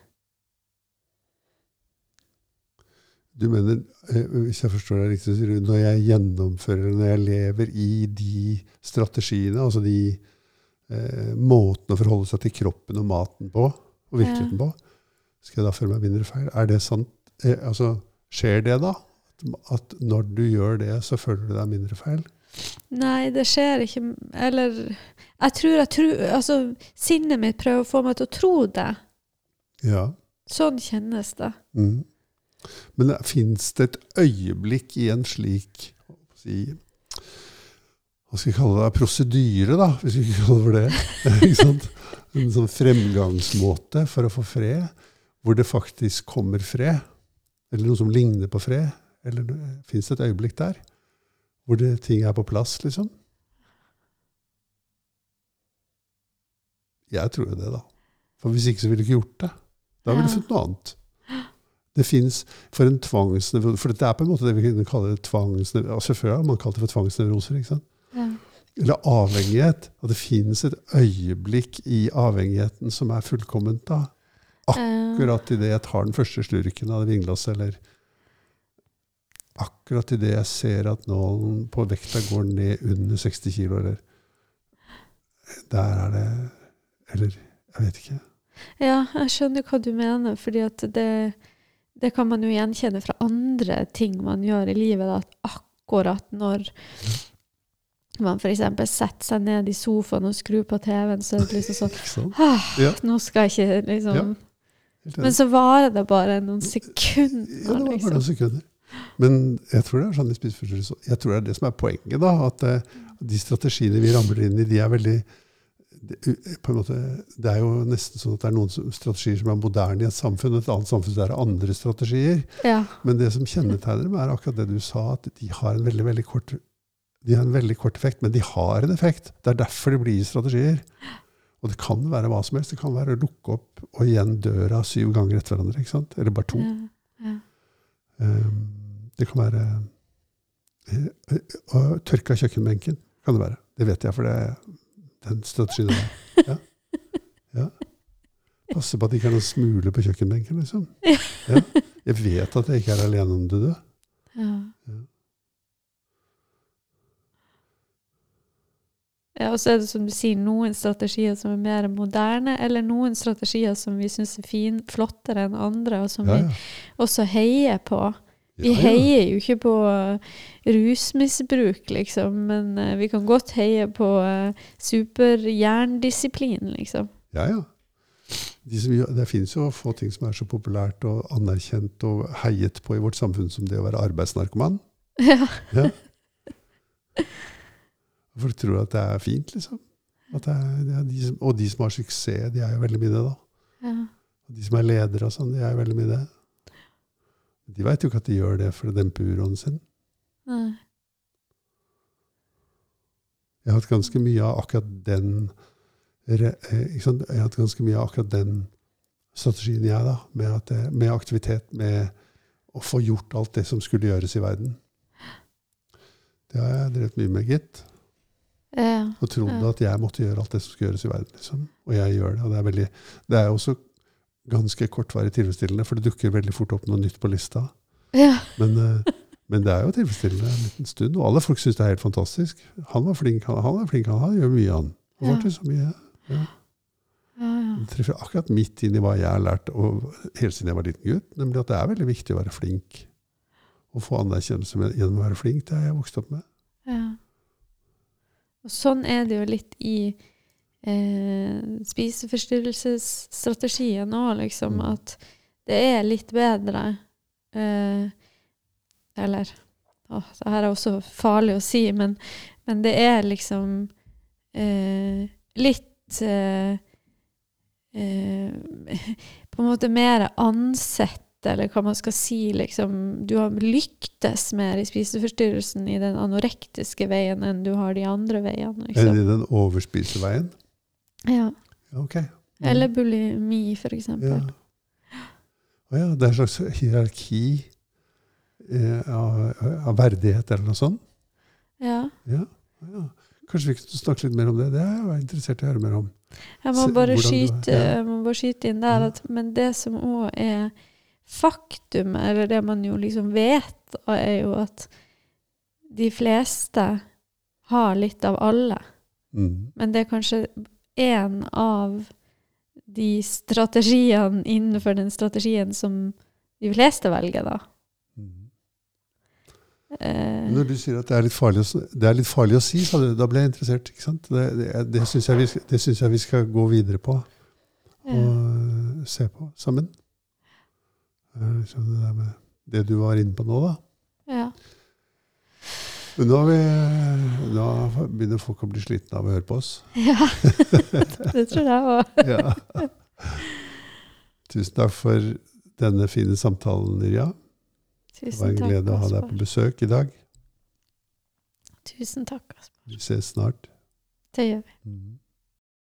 Du mener, eh, hvis jeg forstår deg riktig, når jeg gjennomfører, når jeg lever i de strategiene, altså de eh, måtene å forholde seg til kroppen og maten på, og virkeligheten på, skal jeg da føle meg mindre feil? Er det sant? Eh, altså, skjer det da? At når du gjør det, så føler du deg mindre feil? Nei, det skjer ikke Eller jeg tror jeg tror Altså, sinnet mitt prøver å få meg til å tro det. Ja. Sånn kjennes det. Mm. Men fins det et øyeblikk i en slik si, Hva skal vi kalle det? Prosedyre, da, hvis vi ikke kaller det det. En sånn fremgangsmåte for å få fred, hvor det faktisk kommer fred. Eller noe som ligner på fred. Eller fins det et øyeblikk der hvor det, ting er på plass, liksom? Jeg tror jo det, da. For hvis ikke så ville du ikke gjort det. Da ville du funnet noe annet. Det fins for en tvangsnevroser For dette er på en måte det vi kunne kalle tvangsnevrose. Altså før har man kalt det for tvangsnevroser. ikke sant? Ja. Eller avhengighet. At det finnes et øyeblikk i avhengigheten som er fullkomment. da. Akkurat idet jeg tar den første slurken av det vinglasset, eller akkurat idet jeg ser at nålen på vekta går ned under 60 kilo, eller Der er det Eller jeg vet ikke. Ja, jeg skjønner hva du mener, fordi at det, det kan man jo gjenkjenne fra andre ting man gjør i livet. Da, at akkurat når man f.eks. setter seg ned i sofaen og skrur på TV-en, så er det liksom sånn ah, Ja. Nå skal jeg ikke liksom Ja. Men så varer det bare noen sekunder. Ja, det var bare liksom. noen sekunder. Men jeg tror det er sånn i spiseforstyrrelser Jeg tror det er det som er poenget. da, At eh, de strategiene vi ramler inn i, de er veldig måte, det er jo nesten sånn at det er noen strategier som er moderne i et samfunn, og et annet samfunn så er det andre strategier. Ja. Men det som kjennetegner dem, er akkurat det du sa, at de har en veldig veldig kort de har en veldig kort effekt, men de har en effekt. Det er derfor de blir strategier. Og det kan være hva som helst. Det kan være å lukke opp og igjen døra syv ganger etter hverandre. ikke sant? Eller bare to. Ja. ja. Um, Det kan være eh, eh, å tørke av kjøkkenbenken. kan det være. Det vet jeg, for det den strategien der. Ja. ja. Passe på at det ikke er noen smuler på kjøkkenbenken, liksom. Ja. Jeg vet at jeg ikke er alene om det, du. Ja. Ja. Ja, og så er det som du sier, noen strategier som er mer moderne, eller noen strategier som vi syns er fin, flottere enn andre, og som Ja, vi også heier på. Vi Ja, ja. heier jo ikke på uh, rusmisbruk, liksom, men uh, vi kan godt heie på uh, superjerndisiplin, liksom. Ja, ja. De som, det finnes jo få ting som er så populært og anerkjent og heiet på i vårt samfunn som det å være arbeidsnarkoman. Ja. Ja. Folk tror at det er fint, liksom. At det det er de som, og de som har suksess, de er jo veldig mye det, da. ja. De som er ledere og sånn, de er jo veldig mye det. De veit jo ikke at de gjør det for å dempe uroen sin. Nei. Jeg har hatt ganske mye av akkurat den eh? Jeg har hatt ganske mye av akkurat den strategien, jeg, da. Med, at det, med aktivitet, med å få gjort alt det som skulle gjøres i verden. Det har jeg drevet mye med, gitt. Ja. Og trodde Ja. at jeg måtte gjøre alt det som skulle gjøres i verden. Liksom. Og jeg gjør det. Og det er, veldig, det er også ganske kortvarig tilfredsstillende, for det dukker veldig fort opp noe nytt på lista. Ja. Men, eh, men det er jo tilfredsstillende en liten stund. Og alle folk syns det er helt fantastisk. Han var flink, han, han er flink, han, han gjør mye, han. Han Ja. så mye. Ja, ja. Det treffer akkurat midt inn i hva jeg har lært og helt siden jeg var liten gutt, nemlig at det er veldig viktig å være flink. Å få anerkjennelse gjennom å være flink, det har jeg vokst opp med. Ja. Og sånn er det jo litt i eh, spiseforstyrrelsesstrategien òg, liksom. Mm. At det er litt bedre eh, Eller å, Det her er også farlig å si, men, men det er liksom eh, litt eh, eh, På en måte mer ansett eller hva man skal si, liksom, du har lyktes mer i spiseforstyrrelsen i den anorektiske veien enn du har de andre veiene. Enn Liksom. i den overspiseveien. Ja. Ok. Mm. Eller bulimi, for eksempel. Ja. Å ja, det er en slags hierarki eh, av, av verdighet eller noe sånt? Ja. Ja. ja. Kanskje vi kunne snakke litt mer om det? Det er jeg interessert i å høre mer om. Jeg må bare, Se, skyte, ja. jeg må bare skyte inn der Ja. at Men det som òg er faktum, eller det man jo liksom vet, er jo at de fleste har litt av alle. Mm. Men det er kanskje én av de strategiene innenfor den strategien som de fleste velger, da. Mm. Eh, Når du sier at det er litt farlig å, det er litt farlig å si, sa du, da ble jeg interessert. ikke sant? Det, det, det syns jeg, jeg vi skal gå videre på og øh, se på sammen. Eh, Liksom det med det du var inne på nå, da. ja. Men nå, vi, nå begynner folk å bli slitne av å høre på oss. ja. det tror jeg òg. Ja. Tusen takk for denne fine samtalen, Irja. Det var Tusen en takk, glede å ha deg på besøk i dag. Tusen takk, Asper. Vi ses snart. Det gjør vi. Mhm.